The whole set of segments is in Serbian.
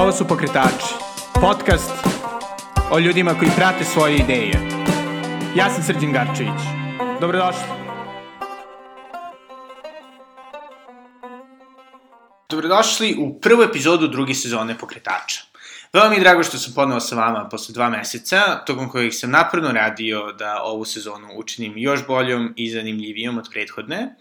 Ovo su Pokretači, podcast o ljudima koji prate svoje ideje. Ja sam Srđan Garčević. Dobrodošli. Dobrodošli u prvu epizodu druge sezone Pokretača. Veoma mi je drago što sam ponovo sa vama posle dva meseca, tokom kojih sam napravno radio da ovu sezonu učinim još boljom i zanimljivijom od prethodne.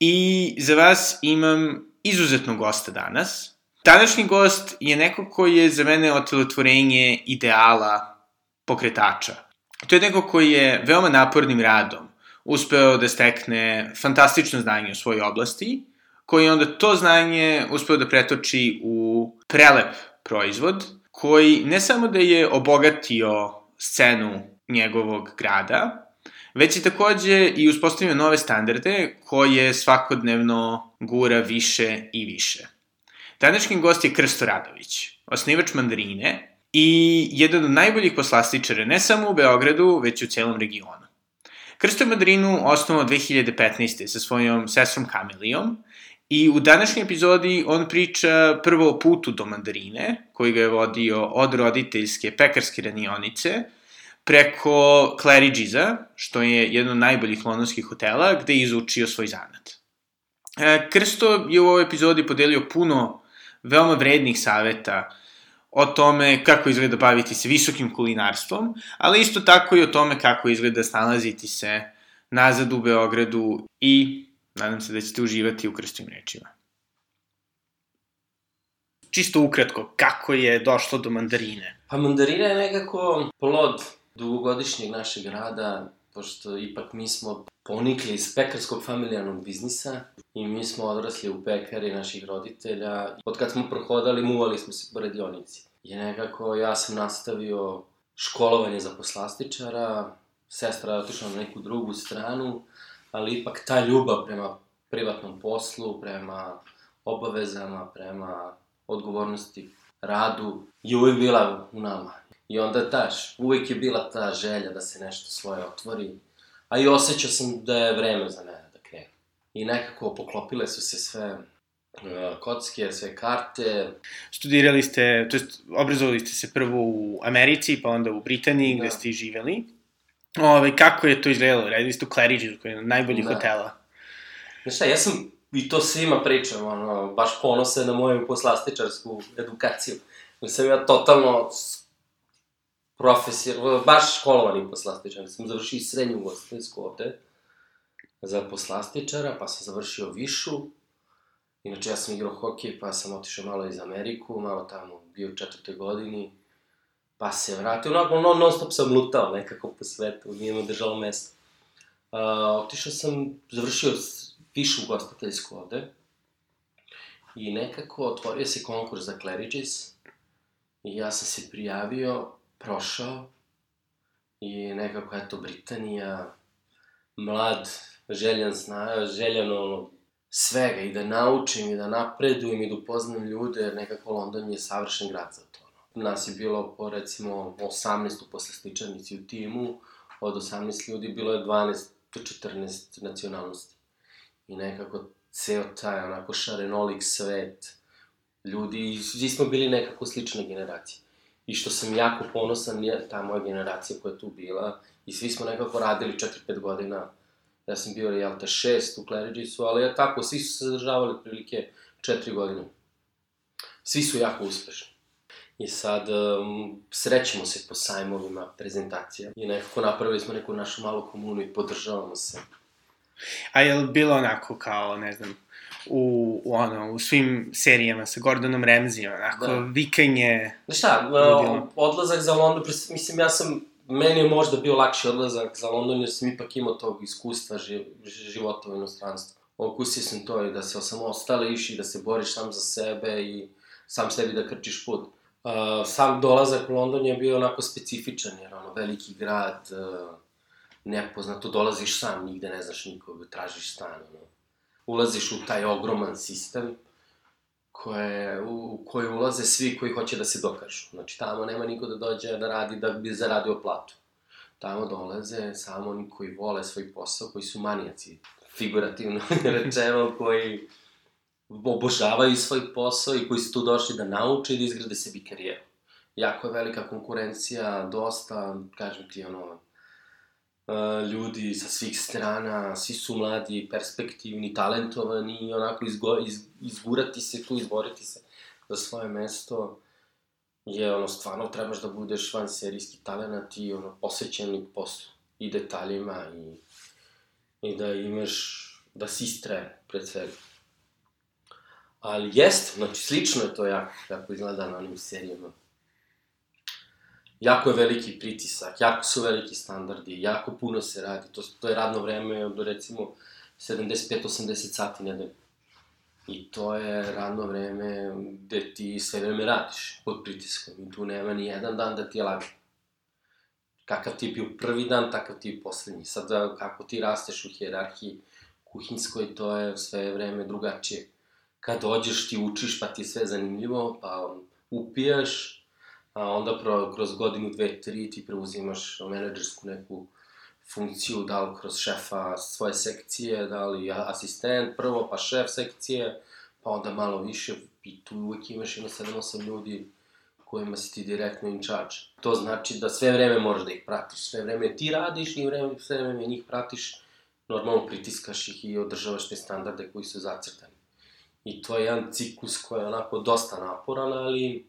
I za vas imam izuzetnog gosta danas. Današnji gost je neko koji je za mene otelotvorenje ideala pokretača. To je neko koji je veoma napornim radom uspeo da stekne fantastično znanje u svojoj oblasti, koji je onda to znanje uspeo da pretoči u prelep proizvod, koji ne samo da je obogatio scenu njegovog grada, već je takođe i uspostavio nove standarde koje svakodnevno gura više i više. Današnji gost je Krsto Radović, osnivač mandarine i jedan od najboljih poslastičara ne samo u Beogradu, već i u celom regionu. Krsto je mandarinu osnovao 2015. sa svojom sestrom Kamelijom i u današnjoj epizodi on priča prvo o putu do mandarine, koji ga je vodio od roditeljske pekarske ranionice, preko Claridge's-a, što je jedno od najboljih londonskih hotela, gde je izučio svoj zanat. E, Krsto je u ovoj epizodi podelio puno veoma vrednih saveta o tome kako izgleda baviti se visokim kulinarstvom, ali isto tako i o tome kako izgleda snalaziti se nazad u Beogradu i nadam se da ćete uživati u krstovim rečima. Čisto ukratko, kako je došlo do mandarine? Pa mandarina je nekako plod dugogodišnjeg našeg rada, pošto ipak mi smo ponikli iz pekarskog familijarnog biznisa i mi smo odrasli u pekari naših roditelja. Od kad smo prohodali, muvali smo se po radionici. I nekako ja sam nastavio školovanje za poslastičara, sestra je otišla na neku drugu stranu, ali ipak ta ljubav prema privatnom poslu, prema obavezama, prema odgovornosti, radu, je uvijek bila u nama. I onda taš, uvijek je bila ta želja da se nešto svoje otvori, a i osjećao sam da je vreme za mene da krenu. I nekako poklopile su se sve uh, kocke, sve karte. Studirali ste, to jest obrazovali ste se prvo u Americi, pa onda u Britaniji, da. gde ste i živeli. Ove, kako je to izgledalo? Radili ste u Claridge'u, koji je od najboljih da. hotela. Znaš šta, ja sam, i to svima pričam, ono, baš ponose na moju poslastičarsku edukaciju. Mislim, ja totalno profesor, baš školovani poslastičar. Sam završio srednju ugostiteljsku ovde za poslastičara, pa sam završio višu. Inače, ja sam igrao hokej, pa sam otišao malo iz Ameriku, malo tamo bio u četvrtoj godini, pa se vratio, onako non, non stop sam lutao nekako po svetu, nije me držalo mesto. Uh, otišao sam, završio višu ugostiteljsku ovde, i nekako otvorio se konkurs za Claridge's, i ja sam se prijavio, prošao i nekako, eto, Britanija, mlad, željan, zna, željan ono, svega i da naučim i da napredujem i da upoznam ljude, jer nekako London je savršen grad za to. No. Nas je bilo, po recimo, 18 u poslastičarnici u timu, od 18 ljudi bilo je 12 do 14 nacionalnosti. I nekako ceo taj onako šarenolik svet, ljudi, svi smo bili nekako slična generacija i što sam jako ponosan je ta moja generacija koja je tu bila i svi smo nekako radili 4-5 godina. Ja sam bio, jel te, šest u Claridge'u, ali ja tako, svi su se zadržavali prilike 4 godine. Svi su jako uspešni. I sad um, srećemo se po sajmovima, prezentacija. I nekako napravili smo neku našu malu komunu i podržavamo se. A je li bilo onako kao, ne znam, u, u, ono, u svim serijama sa Gordonom Ramseyom, onako, da. vikanje... Znaš šta, odlazak za London, mislim, ja sam, meni je možda bio lakši odlazak za London, jer sam ipak imao tog iskustva ži, života u inostranstvu. Okusio sam to i da se osamostališ i da se boriš sam za sebe i sam sebi da krčiš put. Uh, sam dolazak u London je bio onako specifičan, jer ono, veliki grad, uh, nepoznato, dolaziš sam, nigde ne znaš nikoga, tražiš stan, ono ulaziš u taj ogroman sistem koje, u, koji ulaze svi koji hoće da se dokažu. Znači, tamo nema niko da dođe da radi da bi zaradio platu. Tamo dolaze samo oni koji vole svoj posao, koji su manijaci, figurativno rečeno, koji obožavaju svoj posao i koji su tu došli da nauče i da izgrade sebi karijeru. Jako je velika konkurencija, dosta, kažem ti, ono, ljudi sa svih strana, svi su mladi, perspektivni, talentovani i onako izgo, iz, izgurati se tu, izboriti se za svoje mesto je ono, stvarno trebaš da budeš van serijski talent i ono, posvećenik poslu i detaljima i, i da imaš, da si istrajen pred svega. Ali jest, znači slično je to jako, kako izgleda na onim serijama. Jako je veliki pritisak, jako su veliki standardi, jako puno se radi, to, to je radno vreme od recimo 75-80 sati nedelje. I to je radno vreme gde ti sve vreme radiš pod pritiskom i tu nema ni jedan dan da ti je lagano. Kakav ti je bio prvi dan, takav ti je poslednji. Sad, kako ti rasteš u hjerarhiji kuhinskoj, to je sve vreme drugačije kad dođeš ti učiš pa ti je sve zanimljivo, pa upijaš, a onda pro, kroz godinu, dve, tri ti preuzimaš menadžersku neku funkciju, da li kroz šefa svoje sekcije, da li asistent prvo, pa šef sekcije, pa onda malo više i tu uvek imaš ima 7-8 ljudi kojima si ti direktno in charge. To znači da sve vreme moraš da ih pratiš, sve vreme ti radiš i vreme, sve vreme njih pratiš, normalno pritiskaš ih i održavaš te standarde koji su zacrtani. I to je jedan ciklus koji je onako dosta naporan, ali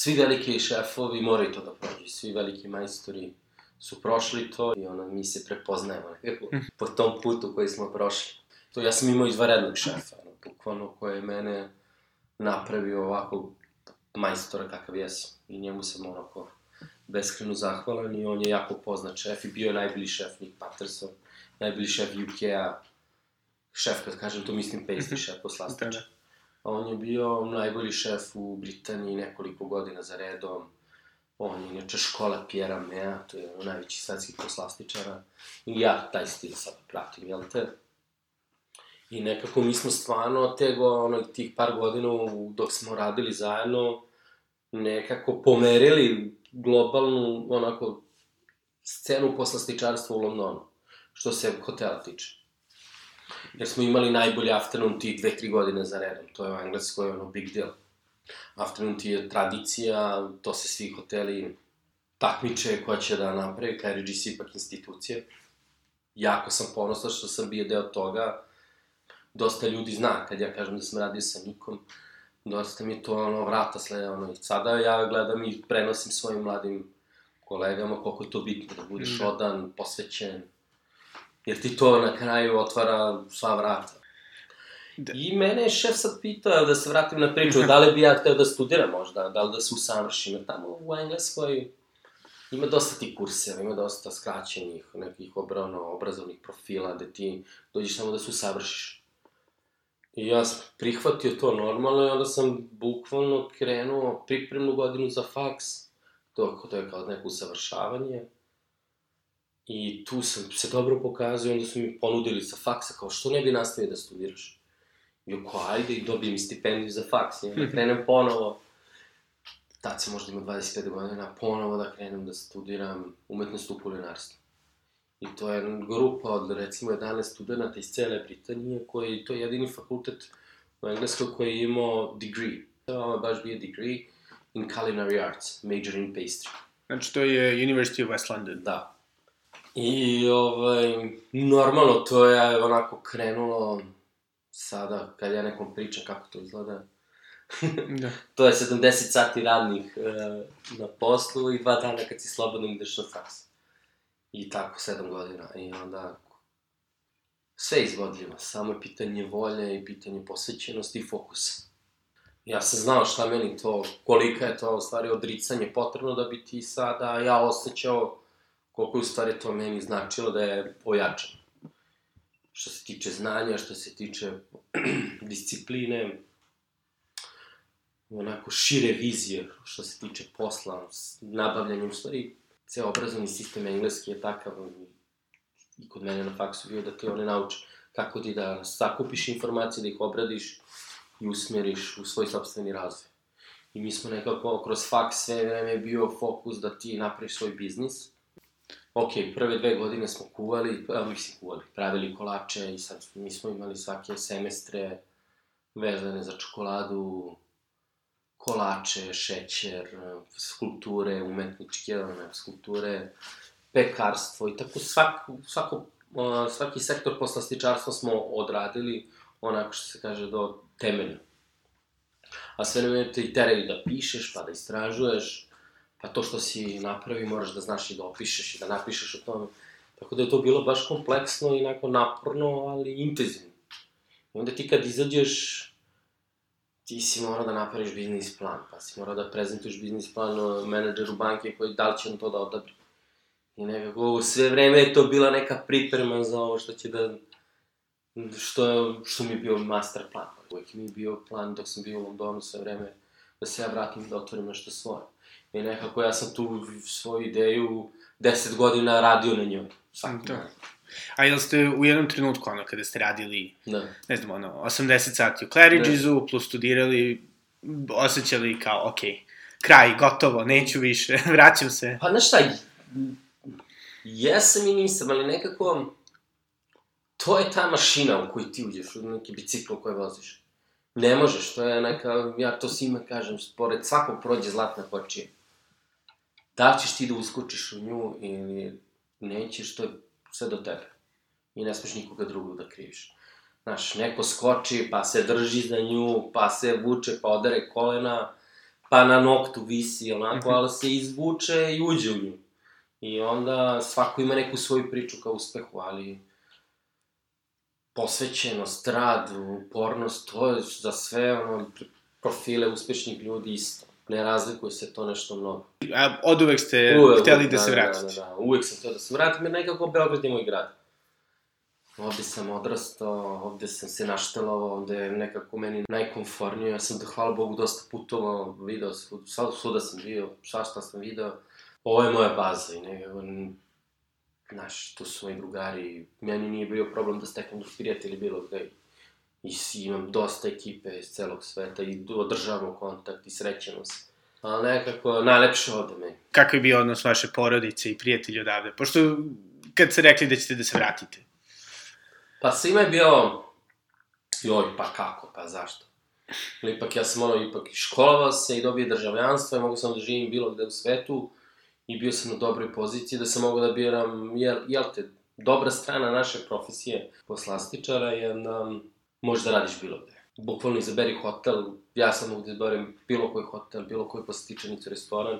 svi veliki šefovi moraju to da prođu, svi veliki majstori su prošli to i ono, mi se prepoznajemo nekako po tom putu koji smo prošli. To ja sam imao izvarednog šefa, ono, bukvalno koji je mene napravio ovako majstora kakav jesam. I njemu sam onako beskreno zahvalan i on je jako poznat šef i bio je najbolji šef Nick Patterson, najbolji šef UK-a, šef, kad kažem to mislim pastry šef poslastiča. Da, da. On je bio najbolji šef u Britaniji nekoliko godina za redom. On je inače škola Pjera Mea, to je najveći svetski poslastičara. I ja taj stil sad pratim, jel te? I nekako mi smo stvarno tego, ono, tih par godina dok smo radili zajedno, nekako pomerili globalnu, onako, scenu poslastičarstva u Londonu, što se hotela tiče jer smo imali najbolji afternoon tea dve, tri godine za redom. To je u Engleskoj ono big deal. Afternoon tea je tradicija, to se svi hoteli takmiče ko će da napravi, kao RGC ipak institucija. Jako sam ponosan što sam bio deo toga. Dosta ljudi zna kad ja kažem da sam radio sa Nikom. Dosta mi to ono vrata slede, ono, i sada ja gledam i prenosim svojim mladim kolegama koliko je to bitno, da budeš mm. odan, posvećen, jer ti to na kraju otvara sva vrata. Da. I mene je šef sad pitao, da se vratim na priču, da li bi ja hteo da studiram možda, da li da se usavršim, jer tamo u Engleskoj ima dosta tih kurseva, ima dosta skraćenih, nekih obrano, obrazovnih profila, gde ti dođeš samo da se usavršiš. I ja sam prihvatio to normalno i onda sam bukvalno krenuo pripremnu godinu za faks, to, to je kao neko usavršavanje, I tu sam se dobro pokazao onda su mi ponudili sa faksa, kao što ne bi nastavio da studiraš? I oko, ajde i dobijem stipendiju za faks, i onda krenem ponovo. Tad sam možda imao 25 godina, ponovo da krenem da studiram umetnost u kulinarstvu. I to je grupa od, recimo, 11 studenta iz cele Britanije, koji, to je jedini fakultet u Engleskoj koji je imao degree. To je baš bio degree in culinary arts, major in pastry. Znači, to je University of West London. Da. I, ovaj, normalno, to je onako krenulo sada, kad ja nekom pričam kako to izgleda. da. to je 70 sati radnih e, na poslu i dva dana kad si slobodno ideš na faks. I tako, sedam godina. I onda, sve izvodljivo. Samo je pitanje volje i pitanje posvećenosti i fokusa. Ja sam znao šta meni to, kolika je to u stvari odricanje potrebno da bi ti sada ja osjećao koliko je u stvari to meni značilo da je pojačan. Što se tiče znanja, što se tiče discipline, onako šire vizije što se tiče posla, nabavljanja, u stvari, ceo obrazovni sistem engleski je takav i kod mene na faksu bio da te one nauče kako ti da sakupiš informacije, da ih obradiš i usmeriš u svoj sobstveni razvoj. I mi smo nekako kroz faks sve vreme bio fokus da ti napraviš svoj biznis, ok, prve dve godine smo kuvali, a, mislim kuvali, pravili kolače i sad mi smo imali svake semestre vezane za čokoladu, kolače, šećer, skulpture, umetničke one, skulpture, pekarstvo i tako svako, svako, svaki sektor poslastičarstva smo odradili onako što se kaže do temelja. A sve ne te i teraju da pišeš, pa da istražuješ, pa to što si napravi moraš da znaš i da opišeš i da napišeš o tome. Tako da je to bilo baš kompleksno i onako naporno, ali intenzivno. I onda ti kad izađeš, ti si morao da napraviš biznis plan, pa si morao da prezentuješ biznis plan menadžeru banke koji da li će on to da odabri. I nekako sve vreme je to bila neka priprema za ovo što će da... Što, što mi je bio master plan. Uvijek mi je bio plan dok sam bio u Londonu sve vreme da se ja vratim da otvorim nešto svoje. I nekako ja sam tu svoju ideju 10 godina radio na njoj. Sam to. A jel ste u jednom trenutku, ono, kada ste radili, Da. ne znam, ono, 80 sati u Claridgesu, plus studirali, osjećali kao, ok, kraj, gotovo, neću više, vraćam se. Pa, znaš šta, jesam i nisam, ali nekako, to je ta mašina u koju ti uđeš, u neki bicikl koji voziš. Ne možeš, to je neka, ja to svima kažem, pored svakog prođe zlatna kočija. Da li ćeš ti da uskočiš u nju ili nećeš, to je sve do tebe. I ne smeš nikoga drugog da kriviš. Znaš, neko skoči, pa se drži za nju, pa se vuče, pa odere kolena, pa na noktu visi, onako, ali se izvuče i uđe u nju. I onda svako ima neku svoju priču kao uspehu, ali posvećenost, rad, upornost, to je za sve ono, profile uspešnih ljudi isto. Ne razlikuje se to nešto mnogo. A od uvek ste Uvek, hteli da, se vratite. Da, da, da, uvek sam htio da se vratim, jer nekako Beograd je moj grad. Ovde sam odrastao, ovde sam se naštelovao, ovde je nekako meni najkonfornije. Ja sam, da hvala Bogu, dosta putovao, video, svuda, svuda sam bio, svašta sam video. Ovo je moja baza i nekako, znaš, tu su moji drugari, meni nije bio problem da steknem drugi prijatelji bilo gde. I imam dosta ekipe iz celog sveta i održavamo kontakt i srećemo se. Ali nekako, najlepše ovde meni. Kakav je bio odnos vaše porodice i prijatelji odavde? Pošto, kad ste rekli da ćete da se vratite. Pa svima je bio, joj, pa kako, pa zašto? Ali ipak ja sam ono, ipak školovao se i dobio državljanstvo i mogu sam da živim bilo gde u svetu i bio sam na dobroj poziciji da sam mogu da biram, jel, jel te, dobra strana naše profesije poslastičara je da možeš da radiš bilo gde. Bukvalno izaberi hotel, ja sam da izberem bilo koji hotel, bilo koji poslastičanicu, restoran,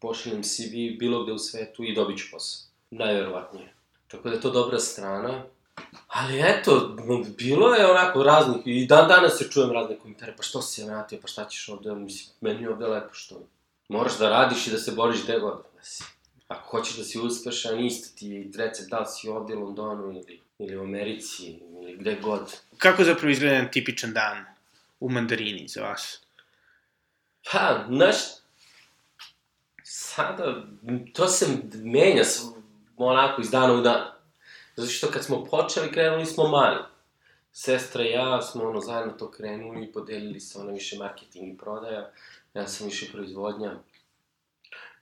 pošaljem CV bilo gde u svetu i dobit ću posao. Najverovatnije. Tako da je to dobra strana. Ali eto, bilo je onako raznih, i dan danas se čujem razne komentare, pa što si se vratio, pa šta ćeš ovde, mislim, meni je ovde lepo što moraš da radiš i da se boriš gde god da si. Ako hoćeš da si uspešan, isto ti recept da li si ovde u Londonu ili, ili u Americi ili gde god. Kako zapravo izgleda jedan tipičan dan u mandarini za vas? Pa, znaš, sada, to se menja onako iz dana u dan. Zato što kad smo počeli, krenuli smo mali. Sestra i ja smo ono zajedno to krenuli i podelili se ono više marketing i prodaja. Ja sam više proizvodnja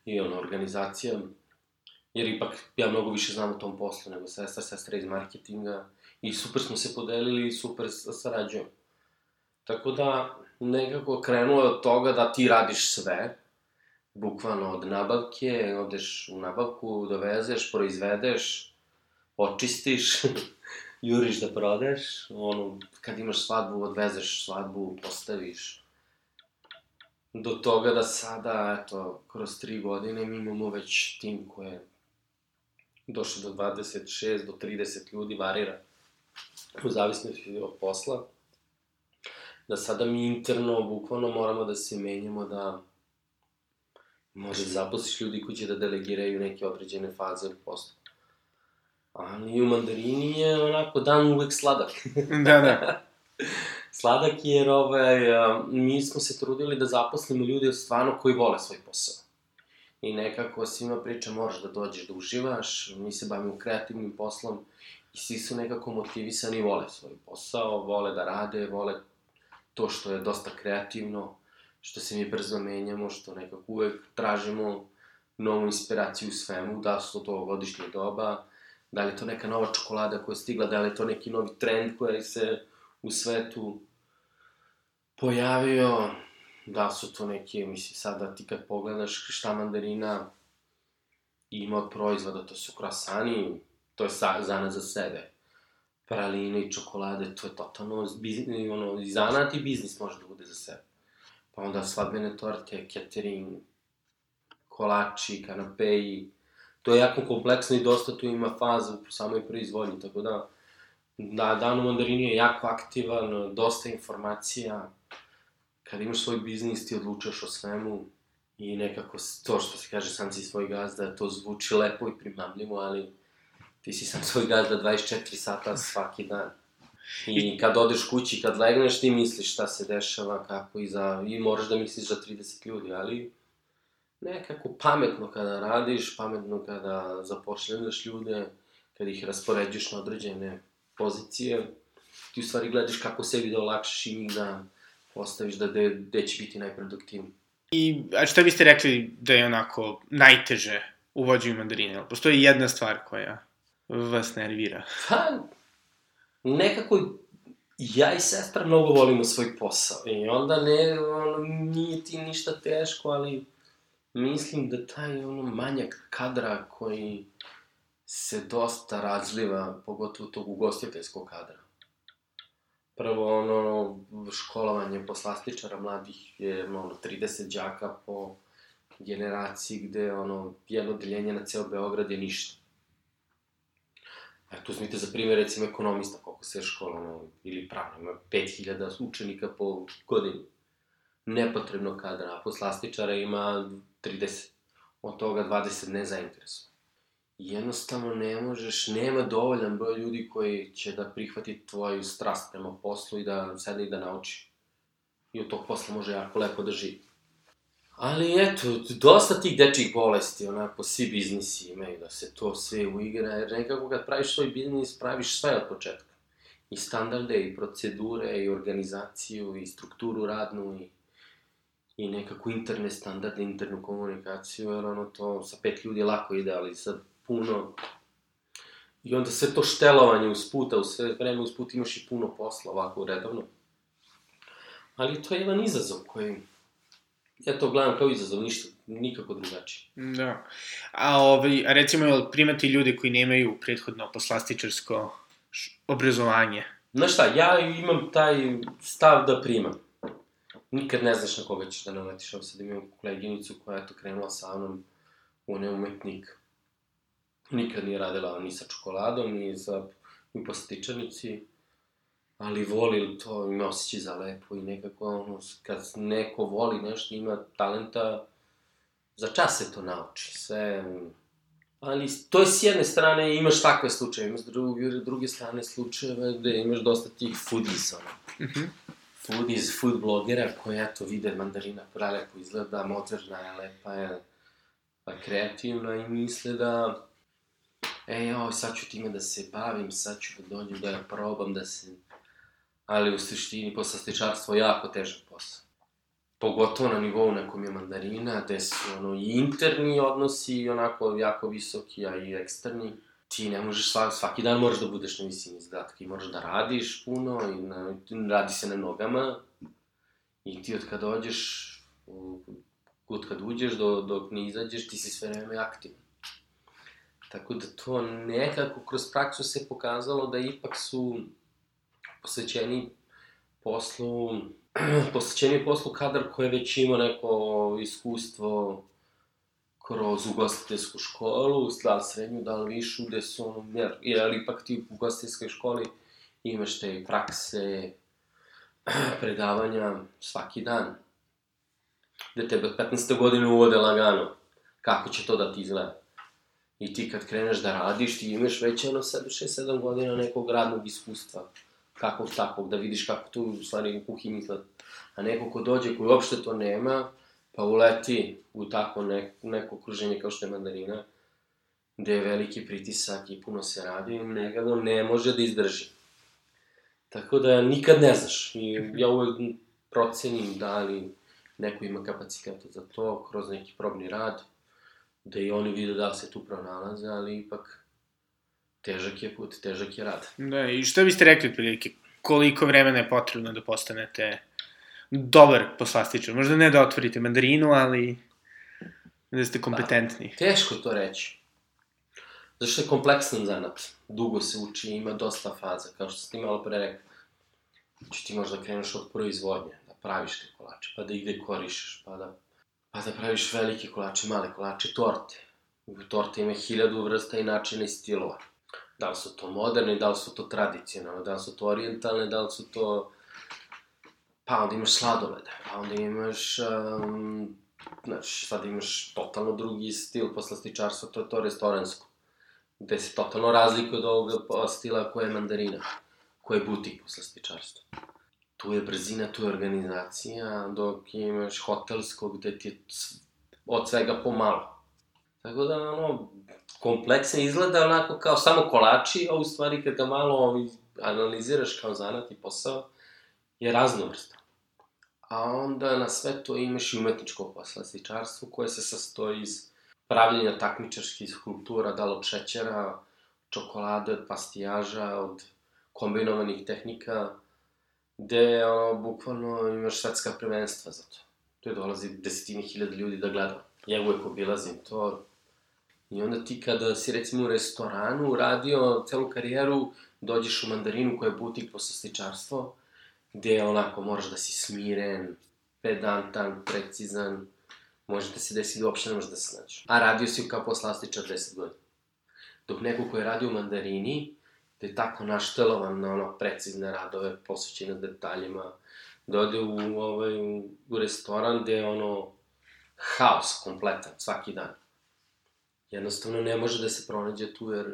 i ono organizacija. Jer ipak ja mnogo više znam o tom poslu nego sestra, sestra iz marketinga. I super smo se podelili i super sarađujemo. Tako da, nekako krenulo je od toga da ti radiš sve, bukvalno od nabavke, odeš u nabavku, dovezeš, proizvedeš, očistiš, juriš da prodeš, ono, kad imaš svadbu, odvezeš svadbu, postaviš. Do toga da sada, eto, kroz tri godine mi imamo već tim koji došao do 26, do 30 ljudi, varira u zavisnosti od posla. Da sada mi interno, bukvalno moramo da se menjamo da može zaposliš ljudi koji će da delegiraju neke određene faze u poslu. Ali u mandarini je onako dan uvek sladak. da, da. sladak jer ovaj, mi smo se trudili da zaposlimo ljude stvarno koji vole svoj posao. I nekako svima priča moraš da dođeš da uživaš, mi se bavimo kreativnim poslom i svi su nekako motivisani i vole svoj posao, vole da rade, vole to što je dosta kreativno, što se mi brzo menjamo, što nekako uvek tražimo novu inspiraciju u svemu, da su to godišnje doba, da li je to neka nova čokolada koja je stigla, da li je to neki novi trend koji se u svetu pojavio, da su to neke, misli, sada ti kad pogledaš šta mandarina ima od proizvoda, to su krasani, to je zanat za sebe. Praline i čokolade, to je totalno, biznis, ono, i zanat i biznis može da bude za sebe. Pa onda svadbene torte, catering, kolači, kanapeji, to je jako kompleksno i dosta tu ima faza u samoj proizvodnji, tako da, da dan u mandarini je jako aktivan, dosta informacija, kad imaš svoj biznis ti odlučaš o svemu i nekako to što se kaže sam si svoj gazda, to zvuči lepo i primamljivo, ali ti si sam svoj gazda 24 sata svaki dan. I kad odeš kući, kad legneš, ti misliš šta se dešava, kako i za... I moraš da misliš za 30 ljudi, ali nekako pametno kada radiš, pametno kada zapošljavaš ljude, kada ih raspoređuješ na određene pozicije, ti u stvari gledaš kako sebi da olakšaš i njih da postaviš da gde, gde će biti najproduktivniji. I, a šta biste rekli da je onako najteže u vođenju mandarine? Postoji jedna stvar koja vas nervira. Pa, nekako ja i sestra mnogo volimo svoj posao i onda ne, ono, nije ti ništa teško, ali mislim da taj ono manjak kadra koji se dosta razliva, pogotovo tog ugostiteljskog kadra. Prvo, ono, školovanje poslastičara mladih je, ono, 30 đaka po generaciji gde, ono, jedno deljenje na ceo Beograd je ništa. Eto, uzmite za primjer, recimo, ekonomista, koliko se škola, ono, ili pravno, ima 5000 učenika po godini. Nepotrebno kadra, a poslastičara ima 30. Od toga 20 nezainteresovano. Jednostavno ne možeš, nema dovoljan broj ljudi koji će da prihvati tvoju strast prema poslu i da sedne i da nauči. I od tog posla može jako lepo da živi. Ali eto, dosta tih dečih bolesti, onako, svi biznisi imaju da se to sve uigra, jer nekako kad praviš svoj biznis, praviš sve od početka. I standarde, i procedure, i organizaciju, i strukturu radnu, i, i nekako interne standarde, internu komunikaciju, jer ono to sa pet ljudi lako ide, ali sa puno... I onda sve to štelovanje uz puta, u sve vreme uz put imaš i puno posla ovako redovno. Ali to je jedan izazov koji ja to gledam kao izazov, ništa, nikako drugačije. Da. A, ovaj, a recimo, jel primati ljudi koji nemaju prethodno poslastičarsko obrazovanje? Znaš šta, ja imam taj stav da primam. Nikad ne znaš na koga ćeš da naletiš. Ovo sad imam koleginicu koja je to krenula sa mnom, on je umetnik. Nikad nije radila ni sa čokoladom, ni sa ni ali voli to, ima osjećaj za lepo i nekako, ono, kad neko voli nešto, ima talenta, za čas se to nauči, sve, ali to je s jedne strane, imaš takve slučaje, imaš druge, druge strane slučajeve gde imaš dosta tih foodies, ono. Mm -hmm. Foodies, food blogera koji, eto, vide mandarina prelepo izgleda, moderna je, lepa je, pa kreativna i misle da, ej, joj, sad ću time da se bavim, sad ću da dođem da ja probam, da se ali u suštini poslastičarstvo jako težak posao. Pogotovo na nivou nekom je mandarina, gde su ono, i interni odnosi onako jako visoki, a i eksterni. Ti ne možeš svaki, svaki dan moraš da budeš na visini zadatka i moraš da radiš puno i na, radi se na nogama. I ti od kad dođeš, od kad uđeš do, dok ne izađeš, ti si sve vreme aktivan. Tako da to nekako kroz praksu se pokazalo da ipak su posvećeni poslu, posvećeni poslu kadar koji već ima neko iskustvo kroz ugostiteljsku školu, da li srednju, da li višu, gde su jer, jer ipak ti u ugostiteljskoj školi imaš te prakse, predavanja svaki dan, gde tebe od 15. godine uvode lagano kako će to da ti izgleda. I ti kad kreneš da radiš, ti imaš već ono 6-7 godina nekog radnog iskustva kakvog takvog, da vidiš kako tu u stvari u kuhinji izgleda. A neko ko dođe koji uopšte to nema, pa uleti u tako ne, neko okruženje kao što je mandarina, gde je veliki pritisak i puno se radi, nekako ne može da izdrži. Tako da nikad ne znaš. I ja uvek procenim da li neko ima kapaciteta za to kroz neki probni rad, da i oni vide da li se tu pronalaze, ali ipak težak je put, težak je rad. Da, i šta biste rekli prilike? Koliko vremena je potrebno da postanete dobar poslastičar. Možda ne da otvorite mandarinu, ali da ste kompetentni. Teško to reći. Zašto je kompleksan zanat. Dugo se uči, ima dosta faza, kao što sam ti malo pre rekao. Znači ti možda kreneš od proizvodnje, da praviš te kolače, pa da ih dekorišeš, pa da, pa da praviš velike kolače, male kolače, torte. U torte ima hiljadu vrsta i načina i stilova. Da li su to moderni, da li su to tradicionalne, da li su to orientalne, da li su to... Pa onda imaš sladolede, pa onda imaš... Um, znači, sad imaš totalno drugi stil poslastičarstva, to je to restoransko. Gde se totalno razlikuje od ovoga stila koje je mandarina, koje je butik poslastičarstva. Tu je brzina, tu je organizacija, dok imaš hotelsko gde ti je od svega pomalo. Tako da, ono, kompleksno izgleda onako kao samo kolači, a u stvari kad ga malo analiziraš kao zanat i posao, je raznovrstan. A onda na sve to imaš i umetničko poslastičarstvo koje se sastoji iz pravljenja takmičarskih skulptura, da li od šećera, čokolade, od pastijaža, od kombinovanih tehnika, gde ono, bukvalno imaš svetska prvenstva za to. Tu dolazi desetine hiljada ljudi da gleda. Ja uvek obilazim to, I onda ti kada si recimo u restoranu radio celu karijeru, dođeš u mandarinu koja je butik po sasličarstvo, gde onako moraš da si smiren, pedantan, precizan, može da se desi da uopšte ne možeš da se snađeš. A radio si kao poslastičar 10 godina. Dok neko ko je radio u mandarini, da je tako naštelovan na ono precizne radove, posvećene detaljima, da ode u, ovaj, u restoran gde je ono haos kompletan svaki dan jednostavno ne može da se pronađe tu jer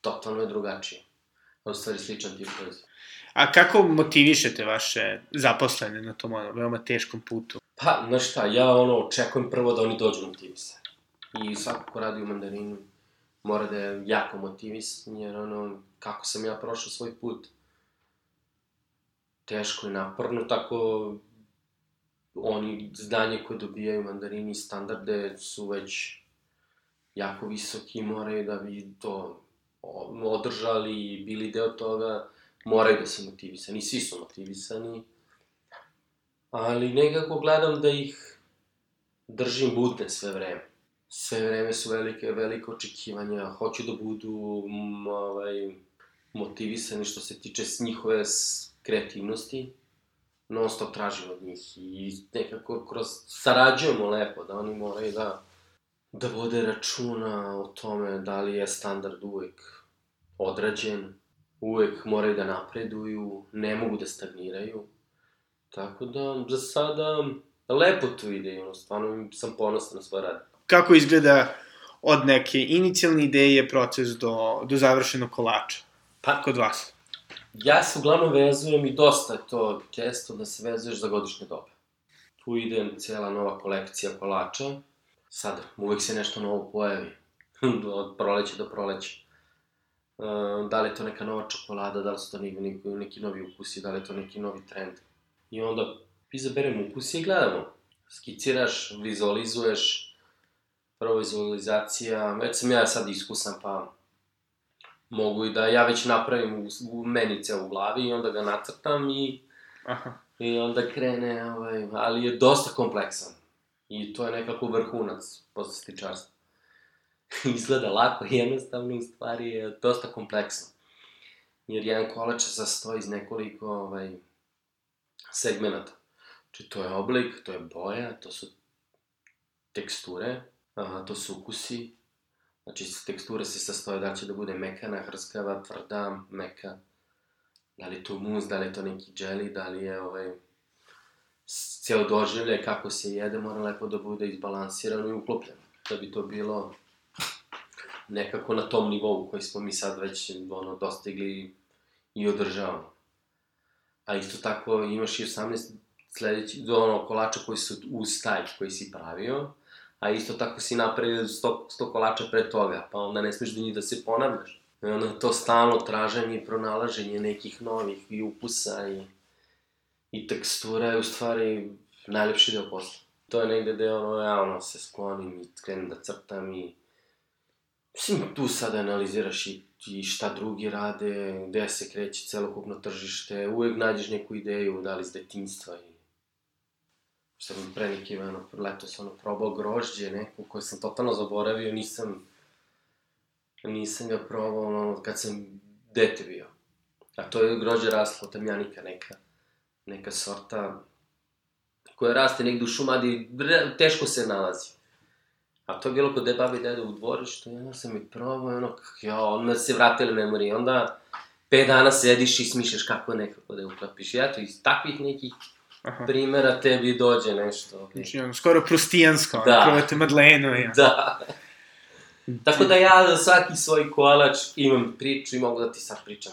totalno je drugačije. U stvari sličan tip proizvod. A kako motivišete vaše zaposlene na tom ono, veoma teškom putu? Pa, znaš šta, ja ono, očekujem prvo da oni dođu motivisani. I svako ko radi u mandarinu mora da je jako motivisan, jer ono, kako sam ja prošao svoj put, teško i naporno, tako oni znanje koje dobijaju mandarini standarde su već jako visoki, moraju da bi to održali i bili deo toga, moraju da su motivisani, svi su motivisani, ali nekako gledam da ih držim budne sve vreme. Sve vreme su velike, velike očekivanja, hoću da budu m, ovaj, motivisani što se tiče njihove kreativnosti, non stop tražim od njih i nekako kroz sarađujemo lepo, da oni moraju da da vode računa o tome da li je standard uvek odrađen, uvek moraju da napreduju, ne mogu da stagniraju. Tako da, za sada, lepo to ide, ono, stvarno sam ponosan na svoj rad. Kako izgleda od neke inicijalne ideje proces do, do završenog kolača? Pa, kod vas. Ja se uglavnom vezujem i dosta je to često da se vezuješ za godišnje dobe. Tu ide cijela nova kolekcija kolača, sad, uvek se nešto novo pojavi, od proleća do proleća. Uh, da li je to neka nova čokolada, da li su to neki, neki novi ukusi, da li je to neki novi trend. I onda izaberemo ukusi i gledamo. Skiciraš, vizualizuješ, prva vizualizacija, već sam ja sad iskusan, pa mogu i da ja već napravim u, u menice u glavi i onda ga nacrtam i, Aha. i onda krene, ovaj, ali je dosta kompleksan. I to je nekako vrhunac poslastičarstva. Izgleda lako i jednostavno, u stvari je dosta kompleksno. Jer jedan kolač se sastoji iz nekoliko ovaj, segmenta. Znači, to je oblik, to je boja, to su teksture, a, to su ukusi. Znači, teksture se sastoje da će da bude mekana, hrskava, tvrda, meka. Da li je to mus, da li je to neki dželi, da li je ovaj, ceo doživljaj kako se jede mora lepo da bude izbalansirano i uklopljeno. Da bi to bilo nekako na tom nivou koji smo mi sad već ono, dostigli i održavamo. A isto tako imaš i 18 sledeći, do ono, kolača koji su uz taj koji si pravio, a isto tako si napravio 100, 100 kolača pre toga, pa onda ne smeš do njih da se ponavljaš. I onda to stalno traženje i pronalaženje nekih novih i ukusa i i tekstura je u stvari najlepši deo posla. To je negde gde ono, ja ono se sklonim i krenem da crtam i... Mislim, tu sad analiziraš i, i šta drugi rade, gde se kreće celokupno tržište, uvek nađeš neku ideju, da li iz detinjstva i sam pre neki ono, leto sam ono, probao grožđe neko koje sam totalno zaboravio, nisam, nisam ga probao ono, kad sam dete bio. A to je grožđe raslo, tamjanika neka, neka sorta koja raste negde u šumadi, teško se nalazi. A to je bilo kod de babi i dede u dvorištu, i onda sam i probao, ono, ja, onda se vratili memorije, onda pet dana sediš i smišljaš kako nekako da je uklapiš. I eto, iz takvih nekih Aha. primera tebi dođe nešto. Znači, ono, skoro prustijansko, da. ono, probate Madlenu. Ja. Da. Tako da ja za svaki svoj kolač imam priču i mogu da ti sad pričam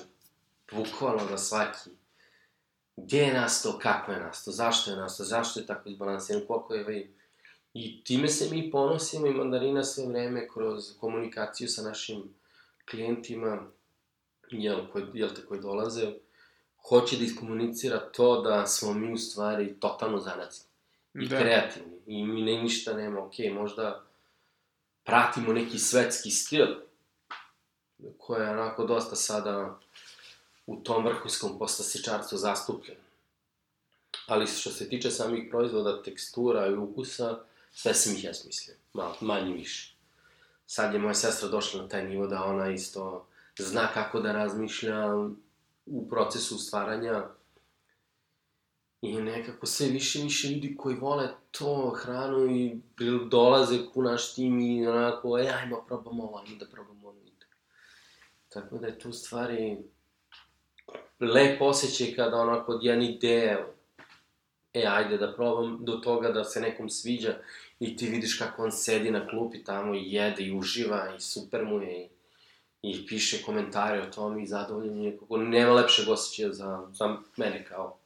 bukvalno za svaki. Gde je nasto, kako je nasto, zašto je nasto, zašto je tako izbalansiran, koliko je vi... I time se mi ponosimo i mandarina sve vreme kroz komunikaciju sa našim klijentima, jel, koji, jel te, koji dolaze, hoće da iskomunicira to da smo mi u stvari totalno zanacni i da. kreativni i mi ne ništa nema, ok, možda pratimo neki svetski stil koji je onako dosta sada u tom vrhunskom poslastičarstvu zastupljen. Ali što se tiče samih proizvoda, tekstura i ukusa, sve sam ih ja smislio, malo, manje više. Sad je moja sestra došla na taj nivo da ona isto zna kako da razmišlja u procesu stvaranja i nekako sve više i više ljudi koji vole to hranu i dolaze ku naš tim i onako, e, ajmo probamo ovo, ajmo da probamo ovo. Tako da je tu stvari lep osjećaj kada onako od jedne ideje, e, ajde da probam, do toga da se nekom sviđa i ti vidiš kako on sedi na klupi tamo i jede i uživa i super mu je i i piše komentare o tom i zadovoljen je, kako nema lepšeg osjećaja za, za mene kao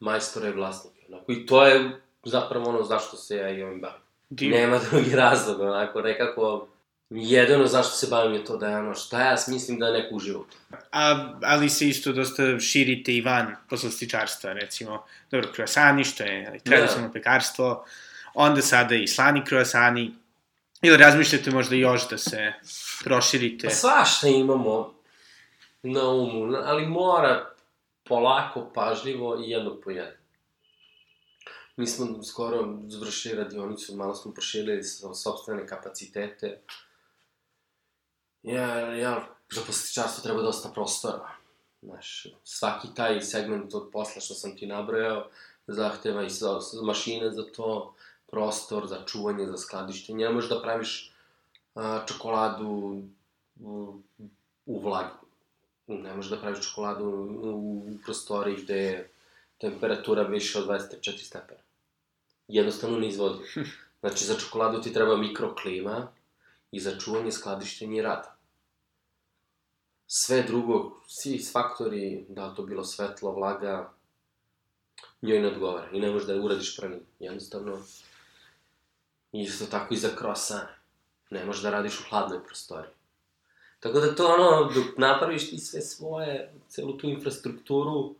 majstora i vlasnika. Onako, I to je zapravo ono zašto se ja i ovim bavim. Dim. Nema drugi razlog, onako, nekako, jedino zašto se bavim je to da je ono, šta ja smislim da neko uživa u to. A, ali se isto dosta širite i van poslastičarstva, recimo, dobro, kruasani, što je tradicionalno da. pekarstvo, onda sada i slani kruasani, ili razmišljate možda još da se proširite? Pa svašta imamo na umu, ali mora polako, pažljivo i jedno po jedno. Mi smo skoro završili radionicu, malo smo proširili sobstvene kapacitete. Ja, ja, za postičarstvo treba dosta prostora. Znaš, svaki taj segment od posla što sam ti nabrojao, zahteva i mašine za to, prostor za čuvanje, za skladištenje. Ne možeš da praviš čokoladu u, vlagi. Ne možeš da praviš čokoladu u, u prostori gde je temperatura više od 24 stepena. Jednostavno ne izvodi. Znači, za čokoladu ti treba mikroklima i za čuvanje, skladištenje i rada. Sve drugo, svi faktori, da to bilo svetlo, vlaga, njoj ne odgovara i ne možeš da uradiš pravilno. Jednostavno, isto tako i za krosane. Ne možeš da radiš u hladnoj prostoriji. Tako da to ono, dok napraviš ti sve svoje, celu tu infrastrukturu,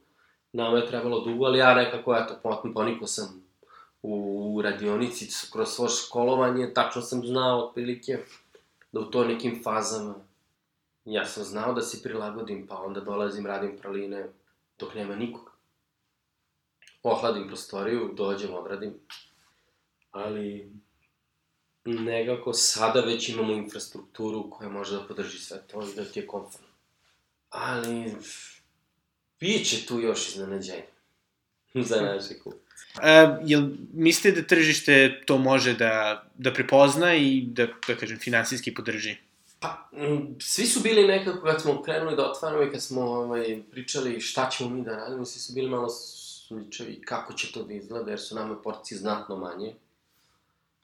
nama je trebalo dugo, ali ja nekako, eto, potom poniko sam u radionici, kroz svoje školovanje, tačno sam znao otprilike da u to nekim fazama ja sam znao da se prilagodim, pa onda dolazim, radim praline dok nema nikoga. Ohladim prostoriju, dođem, odradim. Ali nekako sada već imamo infrastrukturu koja može da podrži sve to i da ti je komfortno. Ali, bit će tu još iznenađenja za naše kupce. A, jel mislite da tržište to može da, da prepozna i da, da kažem, finansijski podrži? Pa, svi su bili nekako, kad smo krenuli da otvaramo i kad smo ovaj, pričali šta ćemo mi da radimo, svi su bili malo sumničavi kako će to da izgleda, jer su nama porcije znatno manje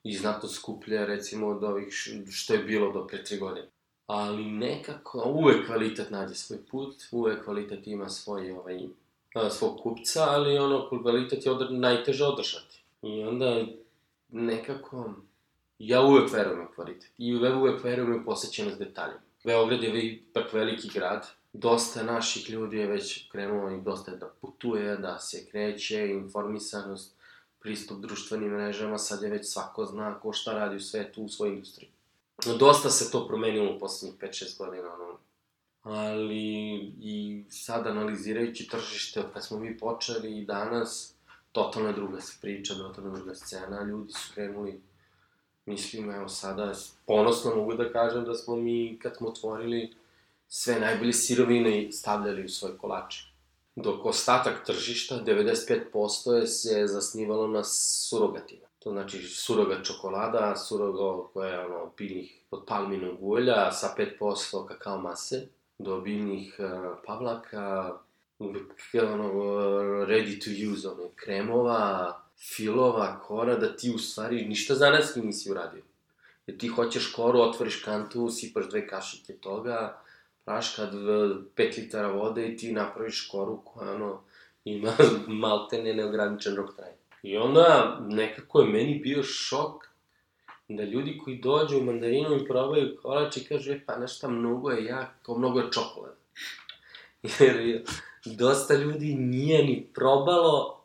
i znatno skuplje, recimo, od ovih što je bilo do pre tri godine. Ali nekako, uvek kvalitet nađe svoj put, uvek kvalitet ima svoj, ovaj, svog kupca, ali ono, kvalitet je odr najteže održati. I onda nekako, ja uvek verujem u kvalitet. I uvek verujem u posjećenost detaljima. Beograd je ipak veliki grad, dosta naših ljudi je već krenulo i dosta da putuje, da se kreće, informisanost, pristup društvenim mrežama, sad je već svako zna ko šta radi u svetu u svojoj industriji. Dosta se to promenilo u poslednjih 5-6 godina, ono. Ali i sad analizirajući tržište kad smo mi počeli i danas, totalno druga priča, totalno druga scena, ljudi su krenuli, mislim, evo sada, ponosno mogu da kažem da smo mi, kad smo otvorili, sve najbolje sirovine stavljali u svoje kolače. Dok ostatak tržišta, 95% je se zasnivalo na surogatima. To znači surogat čokolada, surogo koja je ono, biljnih od palminog ulja sa 5% kakao mase, do biljnih uh, pavlaka, ono, ready to use, ono, kremova, filova, kora, da ti u stvari ništa zanatski nisi uradio. Jer ti hoćeš koru, otvoriš kantu, sipaš dve kašike toga, praš kad 5 litara vode i ti napraviš koru koja, ono, ima maltene neograničen rok traje. I onda nekako je meni bio šok da ljudi koji dođu u mandarinu i probaju kolač i kažu, e, pa nešto mnogo je jak, kao mnogo je čokolada. Jer dosta ljudi nije ni probalo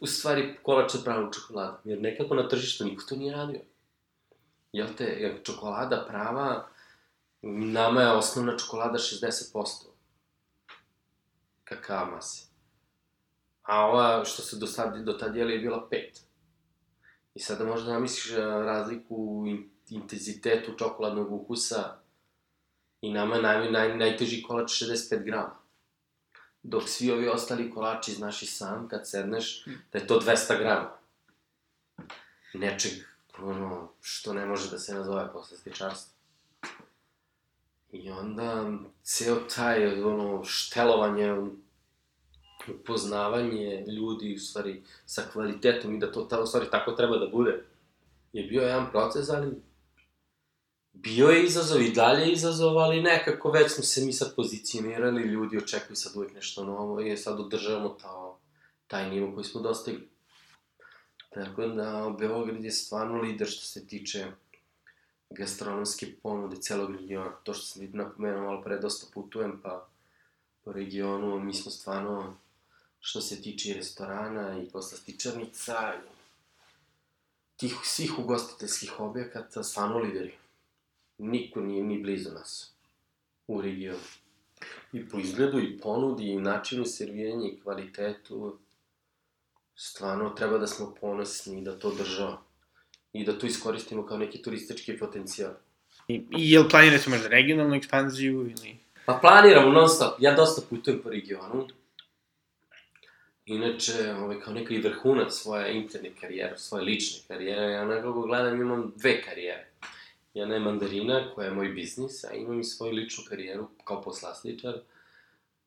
u stvari kolač od pravu čokolada. Jer nekako na tržištu niko to nije radio. Jel te, jer čokolada prava, nama je osnovna čokolada 60%. Kakao mase. A ova što se do, sad, do tad jeli je bila 5. I sada možda namisliš razliku u intenzitetu čokoladnog ukusa i nama je naj, naj, najteži kolač 65 grama. Dok svi ovi ostali kolači, znaš i sam, kad sedneš, da je to 200 grama. Nečeg, ono, što ne može da se nazove posle stičarstva. I onda, ceo taj, ono, štelovanje, upoznavanje ljudi, u stvari, sa kvalitetom i da to, ta, u stvari, tako treba da bude, je bio jedan proces, ali bio je izazov i dalje izazov, ali nekako već smo se mi sad pozicionirali, ljudi očekuju sad uvijek nešto novo i sad održavamo ta, taj nivo koji smo dostigli. Tako da, Beograd je stvarno lider što se tiče gastronomske ponude celog regiona. To što sam napomenuo malo pre, dosta putujem pa po regionu, mi smo stvarno što se tiče i restorana i poslastičarnica i tih svih ugostiteljskih objekata, stvarno lideri. Niko nije ni blizu nas u regionu. I po izgledu, i ponudi, i načinu serviranja, i kvalitetu, stvarno treba da smo ponosni da to držamo. I da to iskoristimo kao neki turistički potencijal. I, i jel planirate možda regionalnu ekspanziju ili... Pa planiramo non stop. Ja dosta putujem po regionu. Inače, ovaj, kao neki vrhunac svoje interne karijere, svoje lične karijere, ja nekako gledam, imam dve karijere. Jedna je mandarina, koja je moj biznis, a imam i svoju ličnu karijeru kao poslasničar.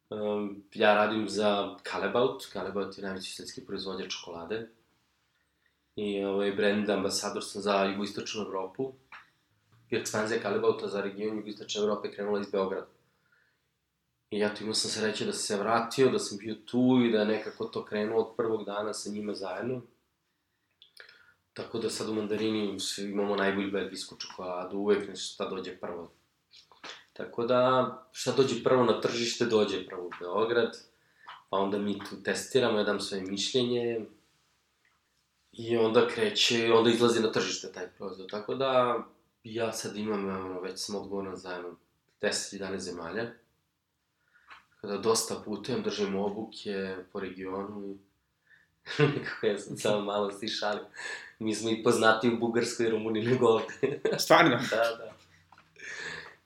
Um, ja radim za Calebaut, Calebaut je najveći svetski proizvođač čokolade. I ovaj, brand ambasador sam za jugoistočnu Evropu. I ekspanzija Calebauta za region jugoistočne Evrope krenula iz Beograda. I ja tu imao sam sreće da sam se vratio, da sam bio tu i da je nekako to krenuo od prvog dana sa njima zajedno. Tako da sad u mandarini imamo najbolju belgijsku čokoladu, uvek nešto šta dođe prvo. Tako da, šta dođe prvo na tržište, dođe prvo u Beograd, pa onda mi tu testiramo, ja dam svoje mišljenje, i onda kreće, onda izlazi na tržište taj proizvod. Tako da, ja sad imam, ono, već sam odgovoran za jedno 10-11 zemalja. Kada dosta putujem, držim obuke po regionu i nekako ja sam samo malo si šalim. Mi smo i poznati u Bugarskoj i Rumuniji nego ovde. Stvarno? da, da.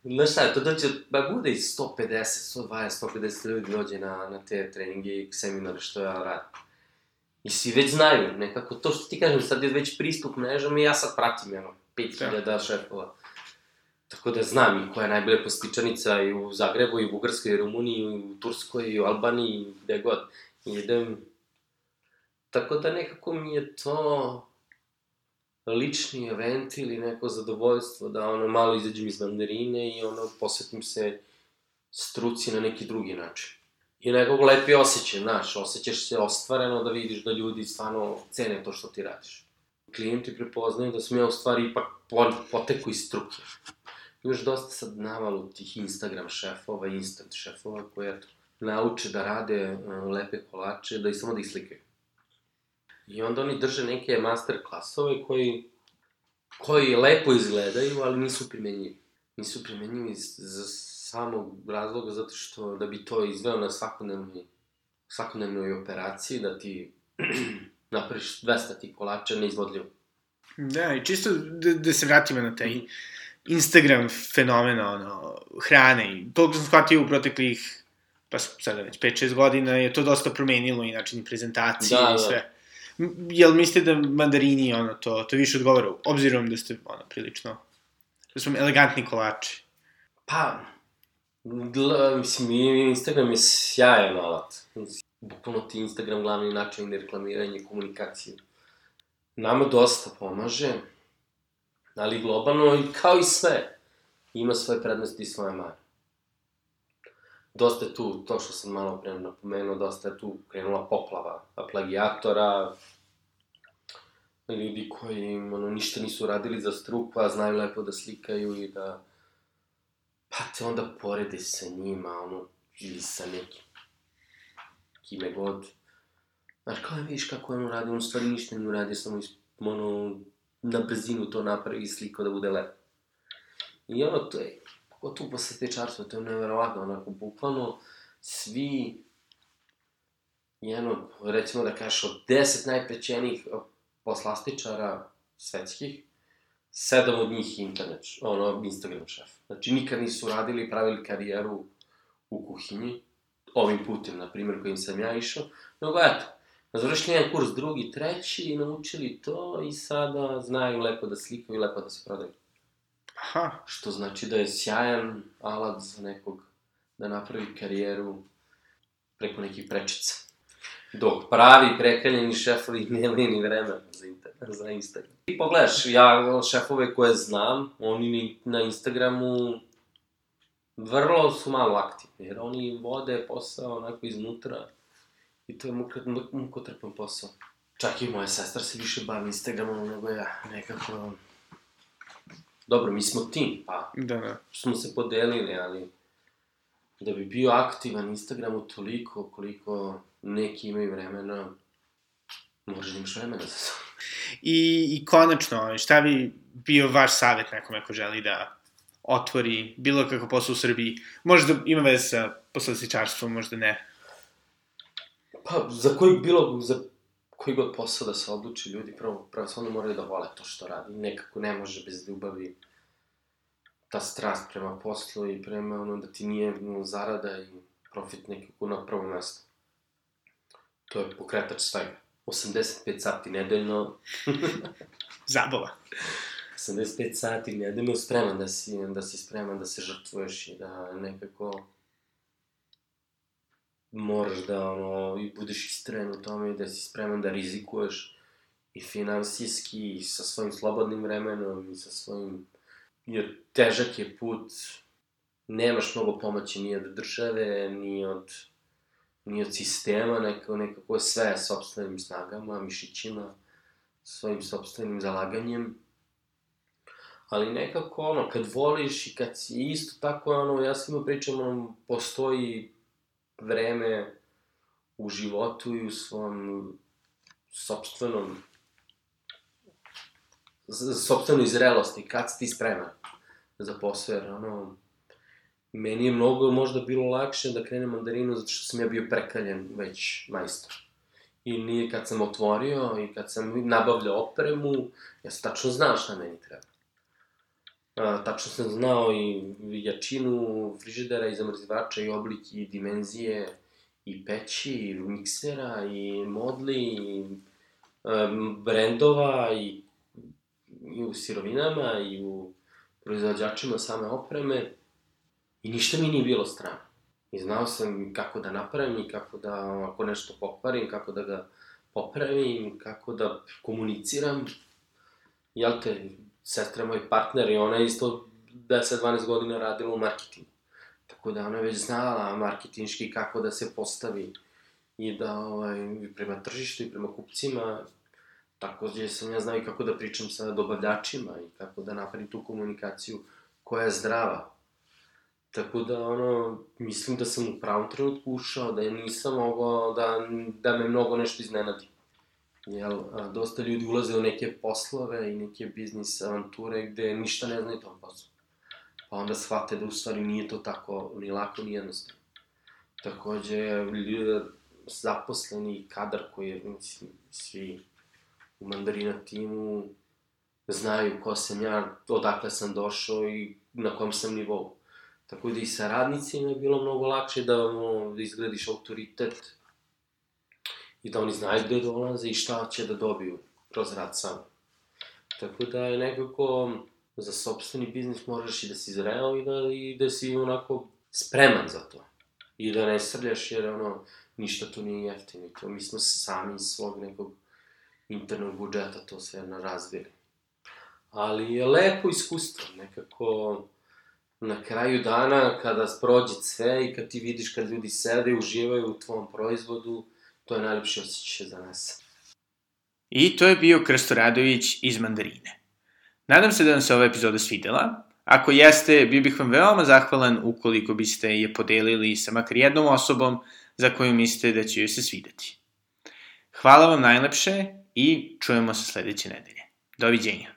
Znaš šta, to dođe, ba bude i 150, 120, 150 ljudi dođe na, na te treninge i seminare što ja radim. I svi već znaju, nekako to što ti kažem, sad je već pristup mrežama i ja sad pratim, jedno, 5000 da. šefova. Tako da znam i koja je najbolja postičanica i u Zagrebu, i u Bugarskoj, i u Rumuniji, i u Turskoj, i u Albaniji, i gde god. I idem... Tako da nekako mi je to lični event ili neko zadovoljstvo da ono malo izađem iz mandarine i ono posvetim se struci na neki drugi način. I nekog lepi osjećaj, znaš, osjećaš se ostvareno da vidiš da ljudi stvarno cene to što ti radiš. Klijenti prepoznaju da sam ja u stvari ipak poteku iz struke. Imaš dosta sad navalu tih Instagram šefova, instant šefova koji, eto, nauče da rade uh, lepe kolače, da i samo da ih slikaju. I onda oni drže neke master klasove koji, koji lepo izgledaju, ali nisu primenjivi. Nisu primenjivi za samog razloga zato što da bi to izveo na svakodnevnoj, svakodnevnoj operaciji, da ti napraviš 200 ti kolača neizvodljivo. Da, i čisto da, da se vratimo na taj Instagram fenomena, ono, hrane i koliko sam shvatio u proteklih, pa sada već 5-6 godina je to dosta promenilo i način prezentacije Da, i da. sve. M- Jel mislite da mandarini, ono, to, to više odgovara, obzirom da ste, ono, prilično, da su elegantni kolači? Pa, mislim, Instagram je sjajan alat. Bukvalno ti Instagram glavni način je reklamiranje i komunikacije. Nama dosta pomaže, ali globalno i kao i sve, ima svoje prednosti i svoje mane. Dosta je tu, to što sam malo pre napomenuo, dosta je tu krenula poplava plagijatora, ljudi koji ono, ništa nisu radili za struku, a znaju lepo da slikaju i da pa te onda poredi sa njima, ono, ili sa nekim, kime god. Znaš, kao vidiš kako ono radi, on stvari ništa ne uradi, samo is, ono, na brzinu to napravi i sliko da bude lepo. I ono, to je, pogotovo posle tečarstva, to je neverovatno, onako, bukvalno, svi, jedno, recimo da kažeš, od deset najprećenijih poslastičara svetskih, sedam od njih internet, ono, Instagram šef. Znači, nikad nisu radili i pravili karijeru u kuhinji, ovim putem, na primjer, kojim sam ja išao, nego eto, završili jedan kurs drugi, treći i naučili to i sada znaju lepo da slikaju i lepo da se prodaju. Aha, Što znači da je sjajan alat za nekog da napravi karijeru preko nekih prečica. Dok pravi prekaljeni šefovi nemaju ni vremena za, internet, za Instagram. I pogledaš, ja šefove koje znam, oni ni na Instagramu vrlo su malo aktivni, jer oni vode posao onako iznutra i to je mukotrpan posao. Čak i moja sestra se više bavi Instagramom nego ja, nekako... Dobro, mi smo tim, pa da, da. smo se podelili, ali da bi bio aktivan Instagramu toliko koliko neki imaju vremena, moraš da imaš vremena za to. I, I konačno, ovaj, šta bi bio vaš savjet nekome ko želi da otvori bilo kako posao u Srbiji? Možda ima veze sa posledičarstvom, možda ne. Pa, za koji bilo, za koji god posao da se odluči ljudi, prvo, prvo stvarno moraju da vole to što radi. Nekako ne može bez ljubavi ta strast prema poslu i prema ono da ti nije no, zarada i profit nekako na prvo mesto. To je pokretač svega. 85 sati nedeljno, Zabava. 85 sati nedeljno spreman da si, da si spreman da se žrtvuješ i da nekako moraš da ono, i budeš istrajen u tome i da si spreman da rizikuješ i finansijski i sa svojim slobodnim vremenom i sa svojim jer težak je put nemaš mnogo pomoći ni od države ni od ni od sistema nekako, nekako sve sobstvenim snagama, mišićima svojim sobstvenim zalaganjem. Ali nekako ono, kad voliš i kad si isto tako ono, ja svima pričam ono, postoji vreme u životu i u svom sobstvenom sobstvenoj zrelosti, kad si ti spreman za posao, jer ono, meni je mnogo možda bilo lakše da krenem mandarinu zato što sam ja bio prekaljen već majstor. I nije kad sam otvorio i kad sam nabavljao opremu, ja sam tačno znao šta meni treba. A, tačno sam znao i jačinu frižidera i zamrzivača i oblik i dimenzije i peći i miksera i modli i um, brendova i, i u sirovinama i u proizvođačima same opreme i ništa mi nije bilo strano. I znao sam kako da napravim i kako da, ako nešto pokvarim, kako da ga popravim, kako da komuniciram. Jel te, sestra je moj partner i ona je isto 10-12 godina radila u marketingu. Tako da ona je već znala marketinški kako da se postavi i da ovaj, prema tržištu i prema kupcima. Takođe sam ja znao i kako da pričam sa dobavljačima i kako da napravim tu komunikaciju koja je zdrava. Tako da, ono, mislim da sam u pravom trenutku ušao, da je nisam mogao da, da me mnogo nešto iznenadi. Jel, a, dosta ljudi ulaze u neke poslove i neke biznis avanture gde ništa ne znaju tom poslu. Pa onda shvate da u stvari nije to tako ni lako ni jednostavno. Takođe, ljudi, zaposleni kadar koji je, mislim, svi u mandarina timu znaju ko sam ja, odakle sam došao i na kom sam nivou. Tako da i sa radnicima je bilo mnogo lakše da, ono, da izgradiš autoritet i da oni znaju gde dolaze i šta će da dobiju kroz rad sam. Tako da je nekako za sobstveni biznis moraš i da si zreo i da, i da si onako spreman za to. I da ne srljaš jer ono, ništa tu nije jeftino. To mi smo sami iz svog nekog internog budžeta to sve razvili. Ali je lepo iskustvo, nekako na kraju dana kada prođe sve i kad ti vidiš kad ljudi sede i uživaju u tvom proizvodu, to je najlepši osjećaj za nas. I to je bio Krsto Radović iz Mandarine. Nadam se da vam se ova epizoda svidela. Ako jeste, bio bih vam veoma zahvalan ukoliko biste je podelili sa makar jednom osobom za koju mislite da će joj se svideti. Hvala vam najlepše i čujemo se sledeće nedelje. Doviđenja.